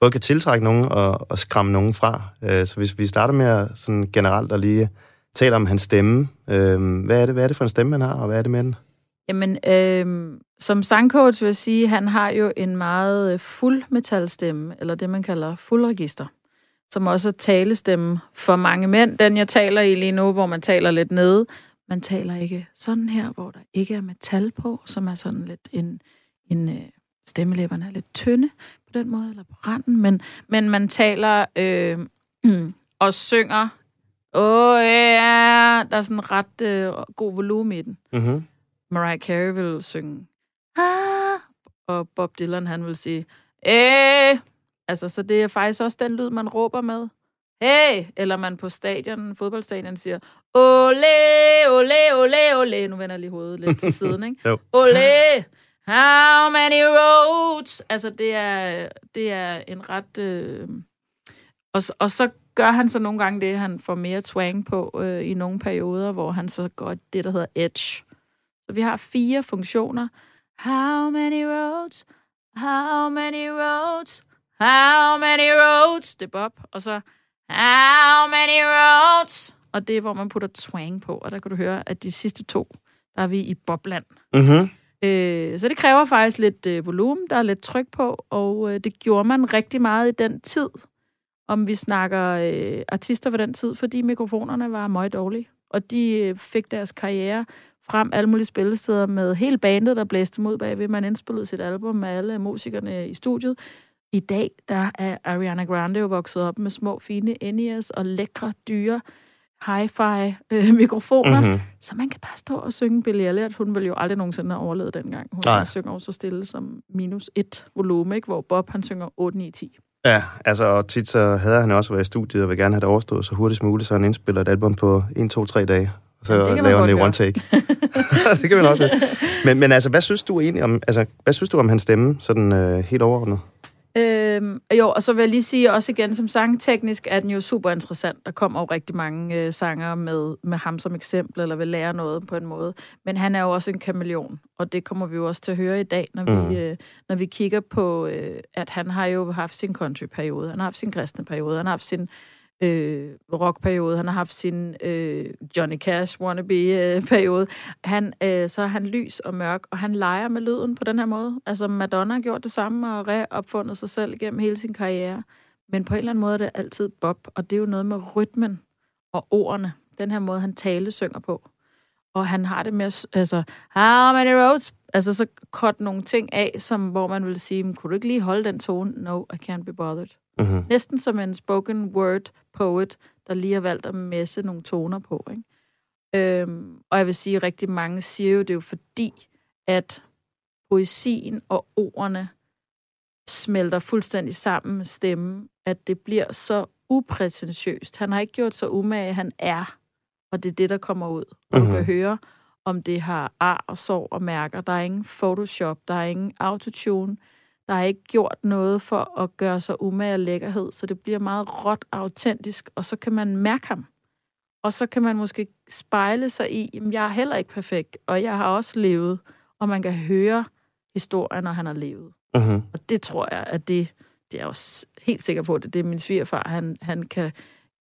både kan tiltrække nogen og, og skræmme nogen fra? Uh, så hvis vi starter med at sådan generelt at lige tale om hans stemme. Uh, hvad, er det, hvad er det for en stemme, han har, og hvad er det med den? Jamen, øh, som sangcoach vil jeg sige, han har jo en meget øh, fuld metalstemme, eller det, man kalder fuldregister, som også er talestemme for mange mænd. Den, jeg taler i lige nu, hvor man taler lidt nede, man taler ikke sådan her, hvor der ikke er metal på, som er sådan lidt en, en øh, stemmelæberne er lidt tynde på den måde, eller på randen, men, men man taler øh, og synger, åh ja, yeah, der er sådan ret øh, god volumen i den. Mm-hmm. Mariah Carey vil synge, ah, og Bob Dylan, han vil sige, eh, altså, så det er faktisk også den lyd, man råber med hey, eller man på stadion, fodboldstadion siger, ole, ole, ole, ole. Nu vender jeg lige hovedet lidt til siden, ikke? ole, how many roads? Altså, det er, det er en ret... Øh... Og, og så gør han så nogle gange det, han får mere twang på øh, i nogle perioder, hvor han så går det, der hedder edge. Så vi har fire funktioner. How many roads? How many roads? How many roads? Det er Bob. Og så How many roads? Og det er, hvor man putter twang på, og der kan du høre, at de sidste to, der er vi i bobland. Mm-hmm. Øh, så det kræver faktisk lidt øh, volumen, der er lidt tryk på, og øh, det gjorde man rigtig meget i den tid, om vi snakker øh, artister ved den tid, fordi mikrofonerne var meget dårlige, og de øh, fik deres karriere frem alle mulige spillesteder med hele bandet, der blæste mod bagved. Man indspillede sit album med alle musikerne i studiet. I dag, der er Ariana Grande jo vokset op med små, fine NES og lækre, dyre hi-fi øh, mikrofoner, mm-hmm. så man kan bare stå og synge Billie Elliot. Hun ville jo aldrig nogensinde have overlevet dengang. Hun Nej. synger også så stille som minus et volume, ikke? hvor Bob han synger 8, 9, 10. Ja, altså, og tit så havde han også været i studiet og vil gerne have det overstået så hurtigt som muligt, så han indspiller et album på 1, 2, 3 dage. Og så ja, laver han det one take. det kan man også. Men, men altså, hvad synes du egentlig om, altså, hvad synes du om hans stemme, sådan øh, helt overordnet? Øhm, jo, og så vil jeg lige sige også igen, som sangteknisk er den jo super interessant. Der kommer jo rigtig mange øh, sanger med, med ham som eksempel, eller vil lære noget på en måde. Men han er jo også en kameleon, og det kommer vi jo også til at høre i dag, når, mm. vi, øh, når vi kigger på, øh, at han har jo haft sin country-periode, han har haft sin kristne periode, han har haft sin øh, rockperiode, han har haft sin øh, Johnny Cash wannabe-periode. Han, øh, så er han lys og mørk, og han leger med lyden på den her måde. Altså Madonna har gjort det samme og reopfundet sig selv gennem hele sin karriere. Men på en eller anden måde er det altid Bob, og det er jo noget med rytmen og ordene. Den her måde, han tale synger på. Og han har det med, altså, how many roads? Altså, så kort nogle ting af, som, hvor man vil sige, kunne du ikke lige holde den tone? No, I can't be bothered. Mm-hmm. Næsten som en spoken word poet, der lige har valgt at messe nogle toner på. Ikke? Øhm, og jeg vil sige, at rigtig mange siger jo, det er jo fordi, at poesien og ordene smelter fuldstændig sammen med stemmen, at det bliver så uprætentiøst. Han har ikke gjort så umage, han er, og det er det, der kommer ud. Og mm-hmm. du kan høre, om det har ar og sår og mærker. Der er ingen Photoshop, der er ingen autotune, der er ikke gjort noget for at gøre sig umage og lækkerhed, så det bliver meget råt autentisk, og så kan man mærke ham. Og så kan man måske spejle sig i, at jeg er heller ikke perfekt, og jeg har også levet, og man kan høre historien, når han har levet. Uh-huh. Og det tror jeg, at det, det er jeg også helt sikker på, at det er min svigerfar, han, han kan,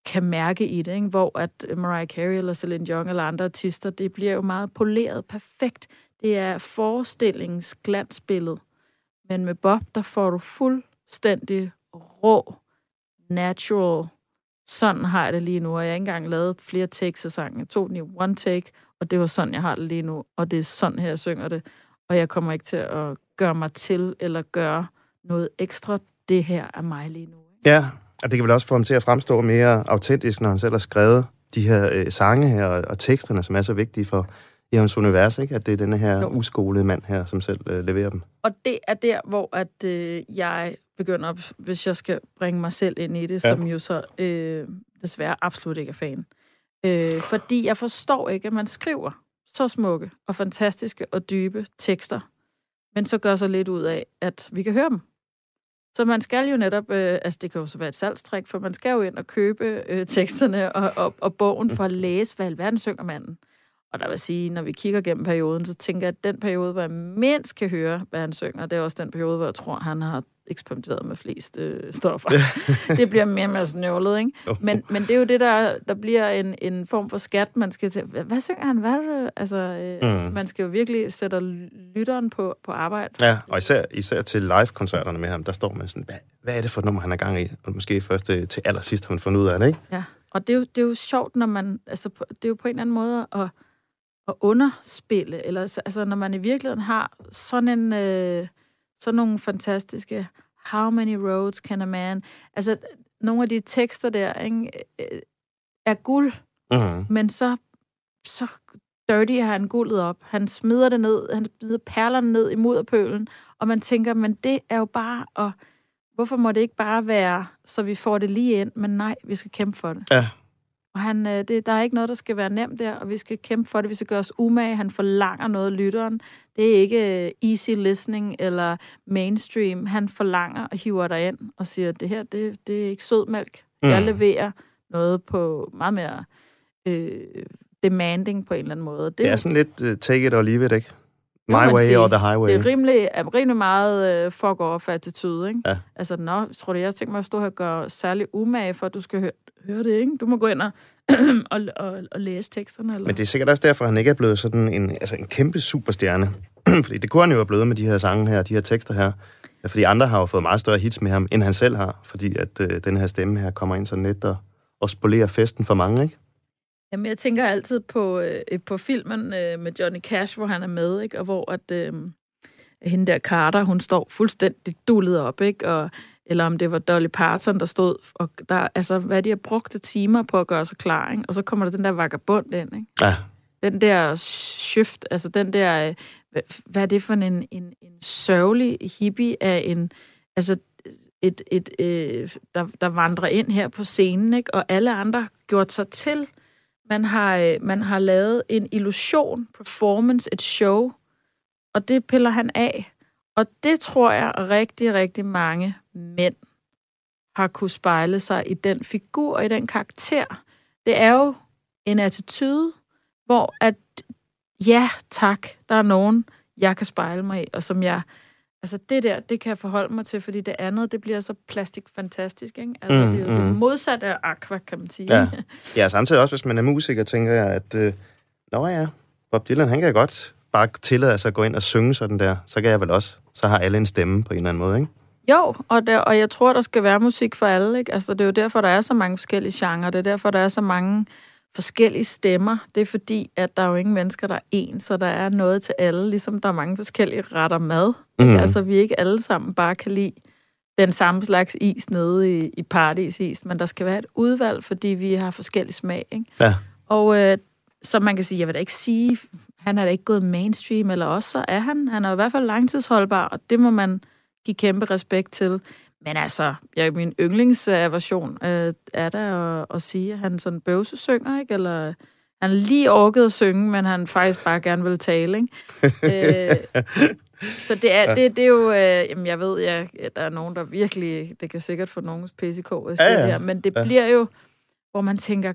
kan mærke i det, ikke? hvor at Mariah Carey eller Celine Dion eller andre artister, det bliver jo meget poleret, perfekt. Det er forestillingens glansbillede. Men med Bob, der får du fuldstændig rå, natural. Sådan har jeg det lige nu, og jeg har ikke engang lavet flere takes af sangen. Jeg tog den i one take, og det var sådan, jeg har det lige nu. Og det er sådan her, jeg synger det. Og jeg kommer ikke til at gøre mig til, eller gøre noget ekstra. Det her er mig lige nu. Ikke? Ja, og det kan vel også få ham til at fremstå mere autentisk, når han selv har skrevet de her øh, sange her, og, og teksterne, som er så vigtige for, i hans univers, ikke? At det er denne her jo. uskolede mand her, som selv øh, leverer dem. Og det er der, hvor at øh, jeg begynder, hvis jeg skal bringe mig selv ind i det, ja. som jo så øh, desværre absolut ikke er fan. Øh, fordi jeg forstår ikke, at man skriver så smukke og fantastiske og dybe tekster, men så gør sig lidt ud af, at vi kan høre dem. Så man skal jo netop, øh, altså det kan jo så være et salgstrik, for man skal jo ind og købe øh, teksterne og, og, og bogen for at læse, hvad alverden synger manden. Og der vil sige, når vi kigger gennem perioden, så tænker jeg, at den periode, hvor jeg mindst kan høre, hvad han synger, det er også den periode, hvor jeg tror, han har eksperimenteret med flest øh, stoffer. det bliver mere og mere snøvlet, ikke? Men, men det er jo det, der, der bliver en, en form for skat, man skal til. Hvad, hvad synger han? Hvad er det? Altså, øh, mm. man skal jo virkelig sætte lytteren på, på arbejde. Ja, og især, især til live-koncerterne med ham, der står man sådan, hvad, hvad er det for et nummer, han er gang i? Og måske først til, til allersidst har man fundet ud af det, ikke? Ja, og det er jo, det er jo sjovt, når man, altså, det er jo på en eller anden måde at at underspille, eller altså når man i virkeligheden har sådan en øh, sådan nogle fantastiske How many roads can a man? Altså nogle af de tekster der ikke, øh, er guld, uh-huh. men så så dirty har han guldet op. Han smider det ned, han smider perlerne ned i mudderpølen, og man tænker, men det er jo bare at hvorfor må det ikke bare være, så vi får det lige ind, men nej, vi skal kæmpe for det. Ja. Og han, øh, det, der er ikke noget, der skal være nemt der, og vi skal kæmpe for det. Vi skal gøre os umage. Han forlanger noget af lytteren. Det er ikke øh, easy listening eller mainstream. Han forlanger og hiver dig ind og siger, det her, det, det er ikke sødmælk. Mm. Jeg leverer noget på meget mere øh, demanding på en eller anden måde. Det, det er sådan lidt uh, take it or leave it, ikke? My way sige. or the highway. Det er rimelig, er rimelig meget uh, fuck off attitude, ikke? Ja. Altså, nå, tror du, jeg tænker mig at stå her og gøre særlig umage for, at du skal høre, høre det, ikke? Du må gå ind og, og, og, og læse teksterne. Eller? Men det er sikkert også derfor, at han ikke er blevet sådan en, altså en kæmpe superstjerne. fordi det kunne han jo have blevet med de her sange her, de her tekster her. Fordi andre har jo fået meget større hits med ham, end han selv har. Fordi at øh, den her stemme her kommer ind sådan lidt og, og spolerer festen for mange, ikke? Jamen, jeg tænker altid på, øh, på filmen øh, med Johnny Cash, hvor han er med, ikke? Og hvor at, øh, hende der Carter, hun står fuldstændig dullet op, ikke? Og eller om det var Dolly Parton, der stod, og der, altså, hvad de har brugt timer på at gøre sig klar, ikke? og så kommer der den der vagabond ind, ikke? Ja. Den der shift, altså den der, øh, hvad, er det for en, en, en sørgelig hippie af en, altså et, et, øh, der, der vandrer ind her på scenen, ikke? og alle andre gjort sig til. Man har, øh, man har lavet en illusion, performance, et show, og det piller han af. Og det tror jeg rigtig, rigtig mange mænd har kunne spejle sig i den figur i den karakter. Det er jo en attitude, hvor at, ja tak, der er nogen, jeg kan spejle mig i, og som jeg, altså det der, det kan jeg forholde mig til, fordi det andet, det bliver så plastik fantastisk, ikke? Altså Mm, det er jo mm. det modsatte af aqua, kan man sige. Ja. Ja, samtidig også, hvis man er musiker, tænker jeg, at øh, nå ja, Bob Dylan, han kan godt bare tillade sig at gå ind og synge sådan der. Så kan jeg vel også. Så har alle en stemme på en eller anden måde, ikke? Jo, og, der, og jeg tror, der skal være musik for alle. Ikke? Altså, det er jo derfor, der er så mange forskellige genrer. Det er derfor, der er så mange forskellige stemmer. Det er fordi, at der er jo ingen mennesker, der er en, så der er noget til alle, ligesom der er mange forskellige retter mad. Mm. Altså, vi ikke alle sammen bare kan lide den samme slags is nede i, i Paradis men der skal være et udvalg, fordi vi har forskellig smag. Ikke? Ja. Og øh, så man kan sige, jeg vil da ikke sige, han er da ikke gået mainstream, eller også så er han. Han er i hvert fald langtidsholdbar, og det må man give kæmpe respekt til. Men altså, jeg, min yndlingsaversion øh, er der at, at sige, at han sådan bøvse synger, ikke? Eller han lige orket at synge, men han faktisk bare gerne vil tale, ikke? øh, så det er, det, det er jo, øh, jamen jeg ved, ja, der er nogen, der virkelig, det kan sikkert få nogens PCK at sige Ja, ja. her, men det Ja. bliver jo, hvor man tænker,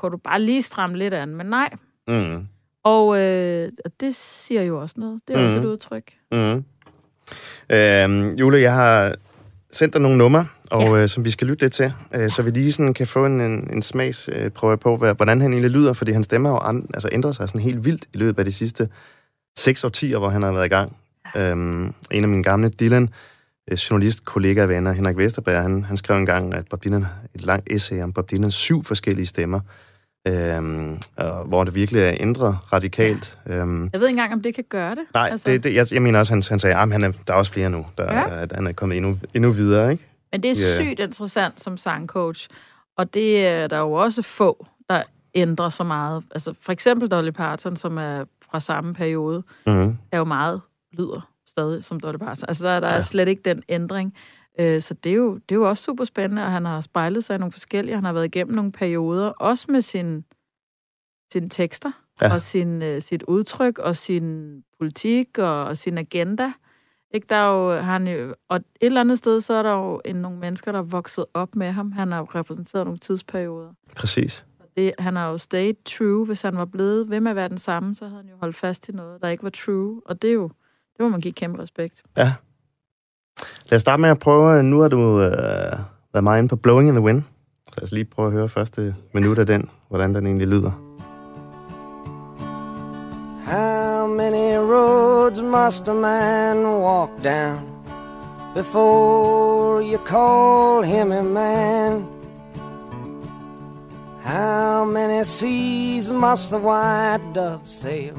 kan du bare lige stramme lidt an? Men nej. Mm. Og, øh, og det siger jo også noget. Det er også Mhm. et udtryk. Mm. Øhm, Jule, jeg har sendt dig nogle numre, og ja. øh, som vi skal lytte lidt til, øh, så vi lige sådan kan få en, en, en smagsprøve øh, prøve på, hvad, hvordan han egentlig lyder, fordi hans stemme har jo an, altså ændret sig sådan helt vildt i løbet af de sidste seks årtier, hvor han har været i gang. Øhm, en af mine gamle Dylan øh, journalist, kollega og venner, Henrik Vesterberg, han, han skrev engang, at Bob Dylan, et langt essay om Bob Dylans syv forskellige stemmer, øhm, og, hvor det virkelig er ændret radikalt. Øhm, Jeg ved ikke engang, om det kan gøre det. Nej, altså. det, det, jeg, jeg mener også, han, han sagde, at han er, der er også flere nu, der, Ja. ja. at han er kommet endnu, endnu videre, ikke? Men det er Ja. sygt interessant som sangcoach. Og det er der jo også få, der ændrer så meget. Altså for eksempel Dolly Parton, som er fra samme periode, Mm-hmm. er jo meget lyder stadig som Dolly Parton. Altså der, der er Ja. slet ikke den ændring. Øh, Så det er, jo, det er jo også super spændende, og han har spejlet sig i nogle forskellige. Han har været igennem nogle perioder, også med sin, sine tekster, Ja. og sin, øh, sit udtryk, og sin politik, og, og sin agenda. Ikke, der er jo, han, jo- og et eller andet sted, så er der jo en, nogle mennesker, der er vokset op med ham. Han har jo repræsenteret nogle tidsperioder. Præcis. Det, han har jo stayed true. Hvis han var blevet ved med at være den samme, så havde han jo holdt fast i noget, der ikke var true. Og det er jo, det må man give kæmpe respekt. Ja. Lad os starte med at prøve, nu har du øh, været meget inde på Blowing in the Wind. Så lad os lige prøve at høre første minut af den, hvordan den egentlig lyder. How many roads must a man walk down before you call him a man? How many seas must the white dove sail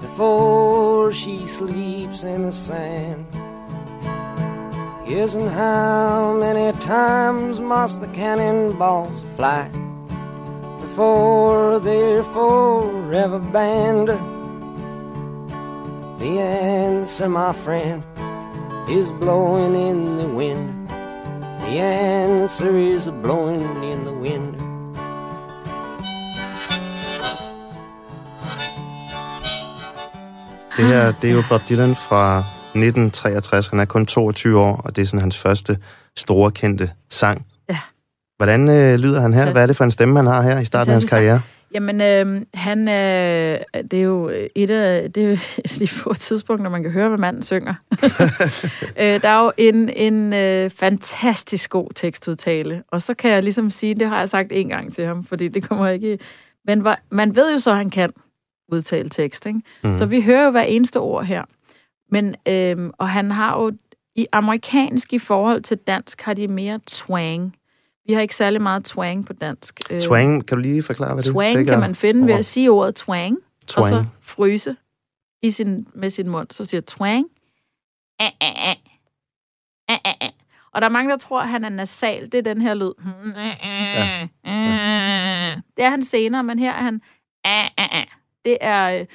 before she sleeps in the sand? And how many times must the cannonballs fly before they're forever banned? The answer, my friend, is blowing in the wind. The answer is blowing in the wind. Det her, det er jo Bob Dylan fra 1963. Han er kun 22 år, og det er sådan hans første store kendte sang. Ja. Hvordan øh, lyder han her? Hvad er det for en stemme, han har her i starten af hans karriere? Jamen, øh, han, øh, det er jo et af, det er jo et af de få tidspunkter, man kan høre, hvad manden synger. øh, der er jo en, en øh, fantastisk god tekstudtale, og så kan jeg ligesom sige, det har jeg sagt en gang til ham, fordi det kommer ikke... Men hvor, man ved jo så, at han kan udtale tekst, ikke? Mm. Så vi hører jo hver eneste ord her. Men, øh, og han har jo, i amerikansk i forhold til dansk, har de mere twang. Vi har ikke særlig meget twang på dansk. Øh, Twang, kan du lige forklare, hvad det, Twang det kan man finde ved at sige ordet twang, og så Twang. fryse i sin, med sin mund. Så siger twang. Æ, æ, æ. Æ, æ, æ. Og der er mange, der tror, at han er nasal. Det er den her lyd. Ja. Det er han senere, men her er han... Æ, æ, æ. Det er øh,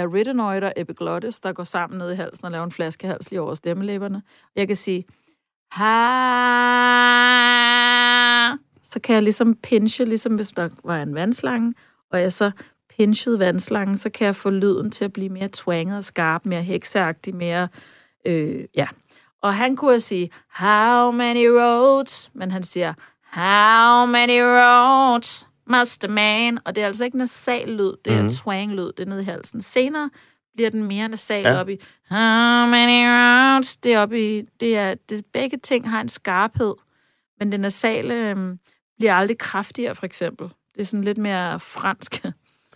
arytenoid og epiglottis, der går sammen ned i halsen og laver en flaskehals lige over stemmelæberne. Jeg kan sige... Ha. Så kan jeg ligesom pinche, ligesom hvis der var en vandslange, og jeg så pinchede vandslangen, så kan jeg få lyden til at blive mere twanget og skarp, mere hekseagtig, mere... Øh, ja. Og han kunne sige, how many roads? Men han siger, how many roads must a man? Og det er altså ikke nasal lyd, det er mm. twang lyd, det er nede i halsen. Senere bliver den mere nasal ja. op i, how many roads? Det er op i, det er, det, begge ting har en skarphed, men det nasale øhm, bliver aldrig kraftigere, for eksempel. Det er sådan lidt mere fransk.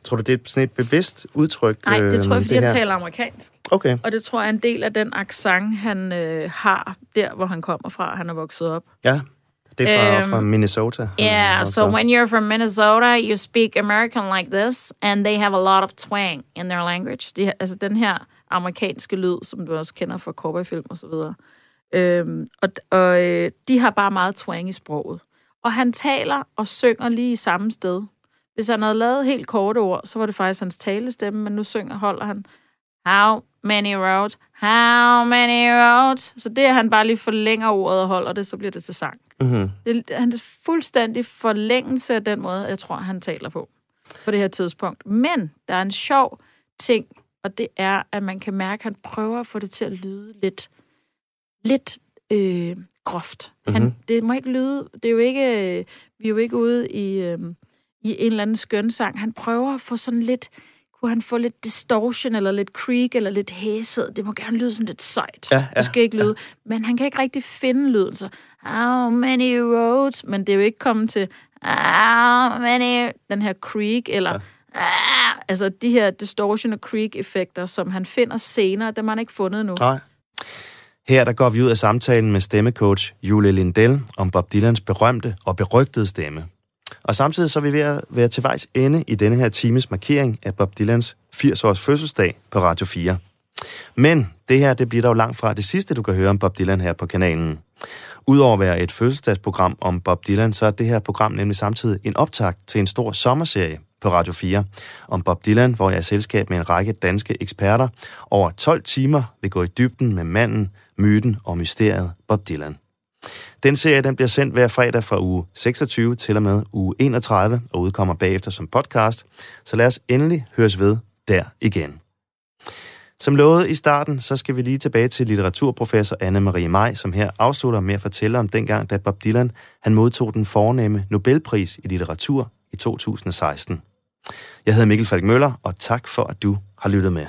Tror du, det er sådan et bevidst udtryk? Nej, det tror jeg, fordi det han her? taler amerikansk. Okay. Og det tror jeg er en del af den accent, han øh, har der, hvor han kommer fra. Han er vokset op. Ja, det er fra, Øhm, fra Minnesota. Yeah, er so when you're from Minnesota, you speak American like this, and they have a lot of twang in their language. Det, altså den her amerikanske lyd, som du også kender fra cowboyfilm og så videre. Øhm, og og øh, de har bare meget twang i sproget. Og han taler og synger lige i samme sted. Hvis han havde lavet helt korte ord, så var det faktisk hans talestemme, men nu synger, holder han How many roads? How many roads? Så det, at han bare lige forlænger ordet og holder det, så bliver det til sang. Mm-hmm. Det han er fuldstændig forlængelse af den måde, jeg tror, han taler på på det her tidspunkt. Men der er en sjov ting, og det er, at man kan mærke, at han prøver at få det til at lyde lidt, lidt øh, groft. Han, Mhm. det må ikke lyde, det er jo ikke, øh, vi er jo ikke ude i, øh, i en eller anden skøn sang. Han prøver at få sådan lidt, kunne han få lidt distortion, eller lidt creak, eller lidt hæshed. Det må gerne lyde sådan lidt sejt. Ja, ja, det skal ikke lyde. Men han kan ikke rigtig finde lyden, så how many roads? Men det er jo ikke kommet til how many, den her creak, eller ja. ah, altså de her distortion og creak-effekter, som han finder senere, dem har han ikke fundet endnu. Nej. Her der går vi ud af samtalen med stemmecoach Julie Lindell om Bob Dylans berømte og berygtede stemme. Og samtidig så er vi ved at være til vejs ende i denne her times markering af Bob Dylans 80-års fødselsdag på Radio 4. Men det her, det bliver dog langt fra det sidste, du kan høre om Bob Dylan her på kanalen. Udover at være et fødselsdagsprogram om Bob Dylan, så er det her program nemlig samtidig en optakt til en stor sommerserie på Radio 4 om Bob Dylan, hvor jeg er i selskab med en række danske eksperter over 12 timer vil gå i dybden med manden, myten og mysteriet Bob Dylan. Den serie den bliver sendt hver fredag fra uge 26 til og med uge 31 og udkommer bagefter som podcast, så lad os endelig høres ved der igen. Som lovet i starten, så skal vi lige tilbage til litteraturprofessor Anne-Marie Maj, som her afslutter med at fortælle om dengang, da Bob Dylan han modtog den fornemme Nobelpris i litteratur i 2016. Jeg hedder Mikkel Falk Møller, og tak for, at du har lyttet med.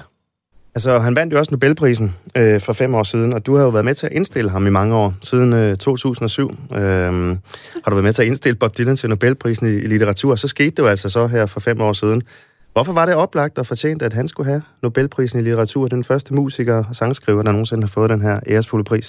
Altså, han vandt jo også Nobelprisen øh, for fem år siden, og du har jo været med til at indstille ham i mange år, siden øh, 2007. Øh, har du været med til at indstille Bob Dylan til Nobelprisen i, i litteratur, så skete det jo altså så her for fem år siden. Hvorfor var det oplagt og fortjent, at han skulle have Nobelprisen i litteratur, den første musiker og sangskriver, der nogensinde har fået den her æresfulde pris?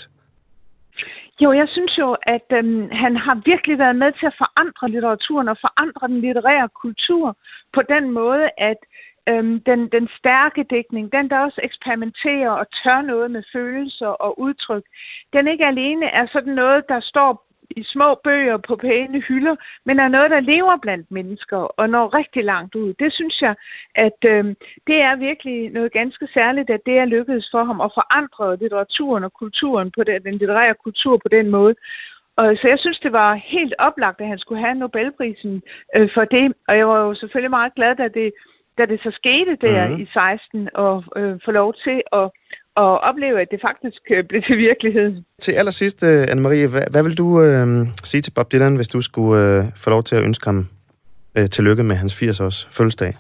Jo, jeg synes jo, at øhm, han har virkelig været med til at forandre litteraturen og forandre den litterære kultur på den måde, at øhm, den, den stærke dækning, den der også eksperimenterer og tør noget med følelser og udtryk, den ikke alene er sådan noget, der står i små bøger på pæne hylder, men er noget, der lever blandt mennesker og når rigtig langt ud. Det synes jeg, at øh, det er virkelig noget ganske særligt, at det er lykkedes for ham at forandre litteraturen og kulturen på den, den litterære kultur på den måde. Og så jeg synes, det var helt oplagt, at han skulle have Nobelprisen øh, for det. Og jeg var jo selvfølgelig meget glad, da det, da det så skete der Mhm. mm. i 16, og øh, få lov til at, at opleve, at det faktisk øh, blev til virkelighed. Til allersidst, øh, Anne-Marie, hvad, hvad vil du øh, sige til Bob Dylan, hvis du skulle øh, få lov til at ønske ham øh, tillykke med hans 80-års fødselsdag?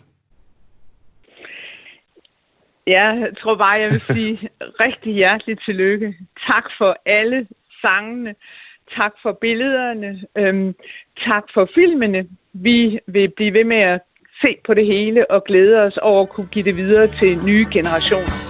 Jeg tror bare, jeg vil sige rigtig hjerteligt tillykke. Tak for alle sangene. Tak for billederne. Øhm, tak for filmene. Vi vil blive ved med at se på det hele og glæde os over at kunne give det videre til nye generationer.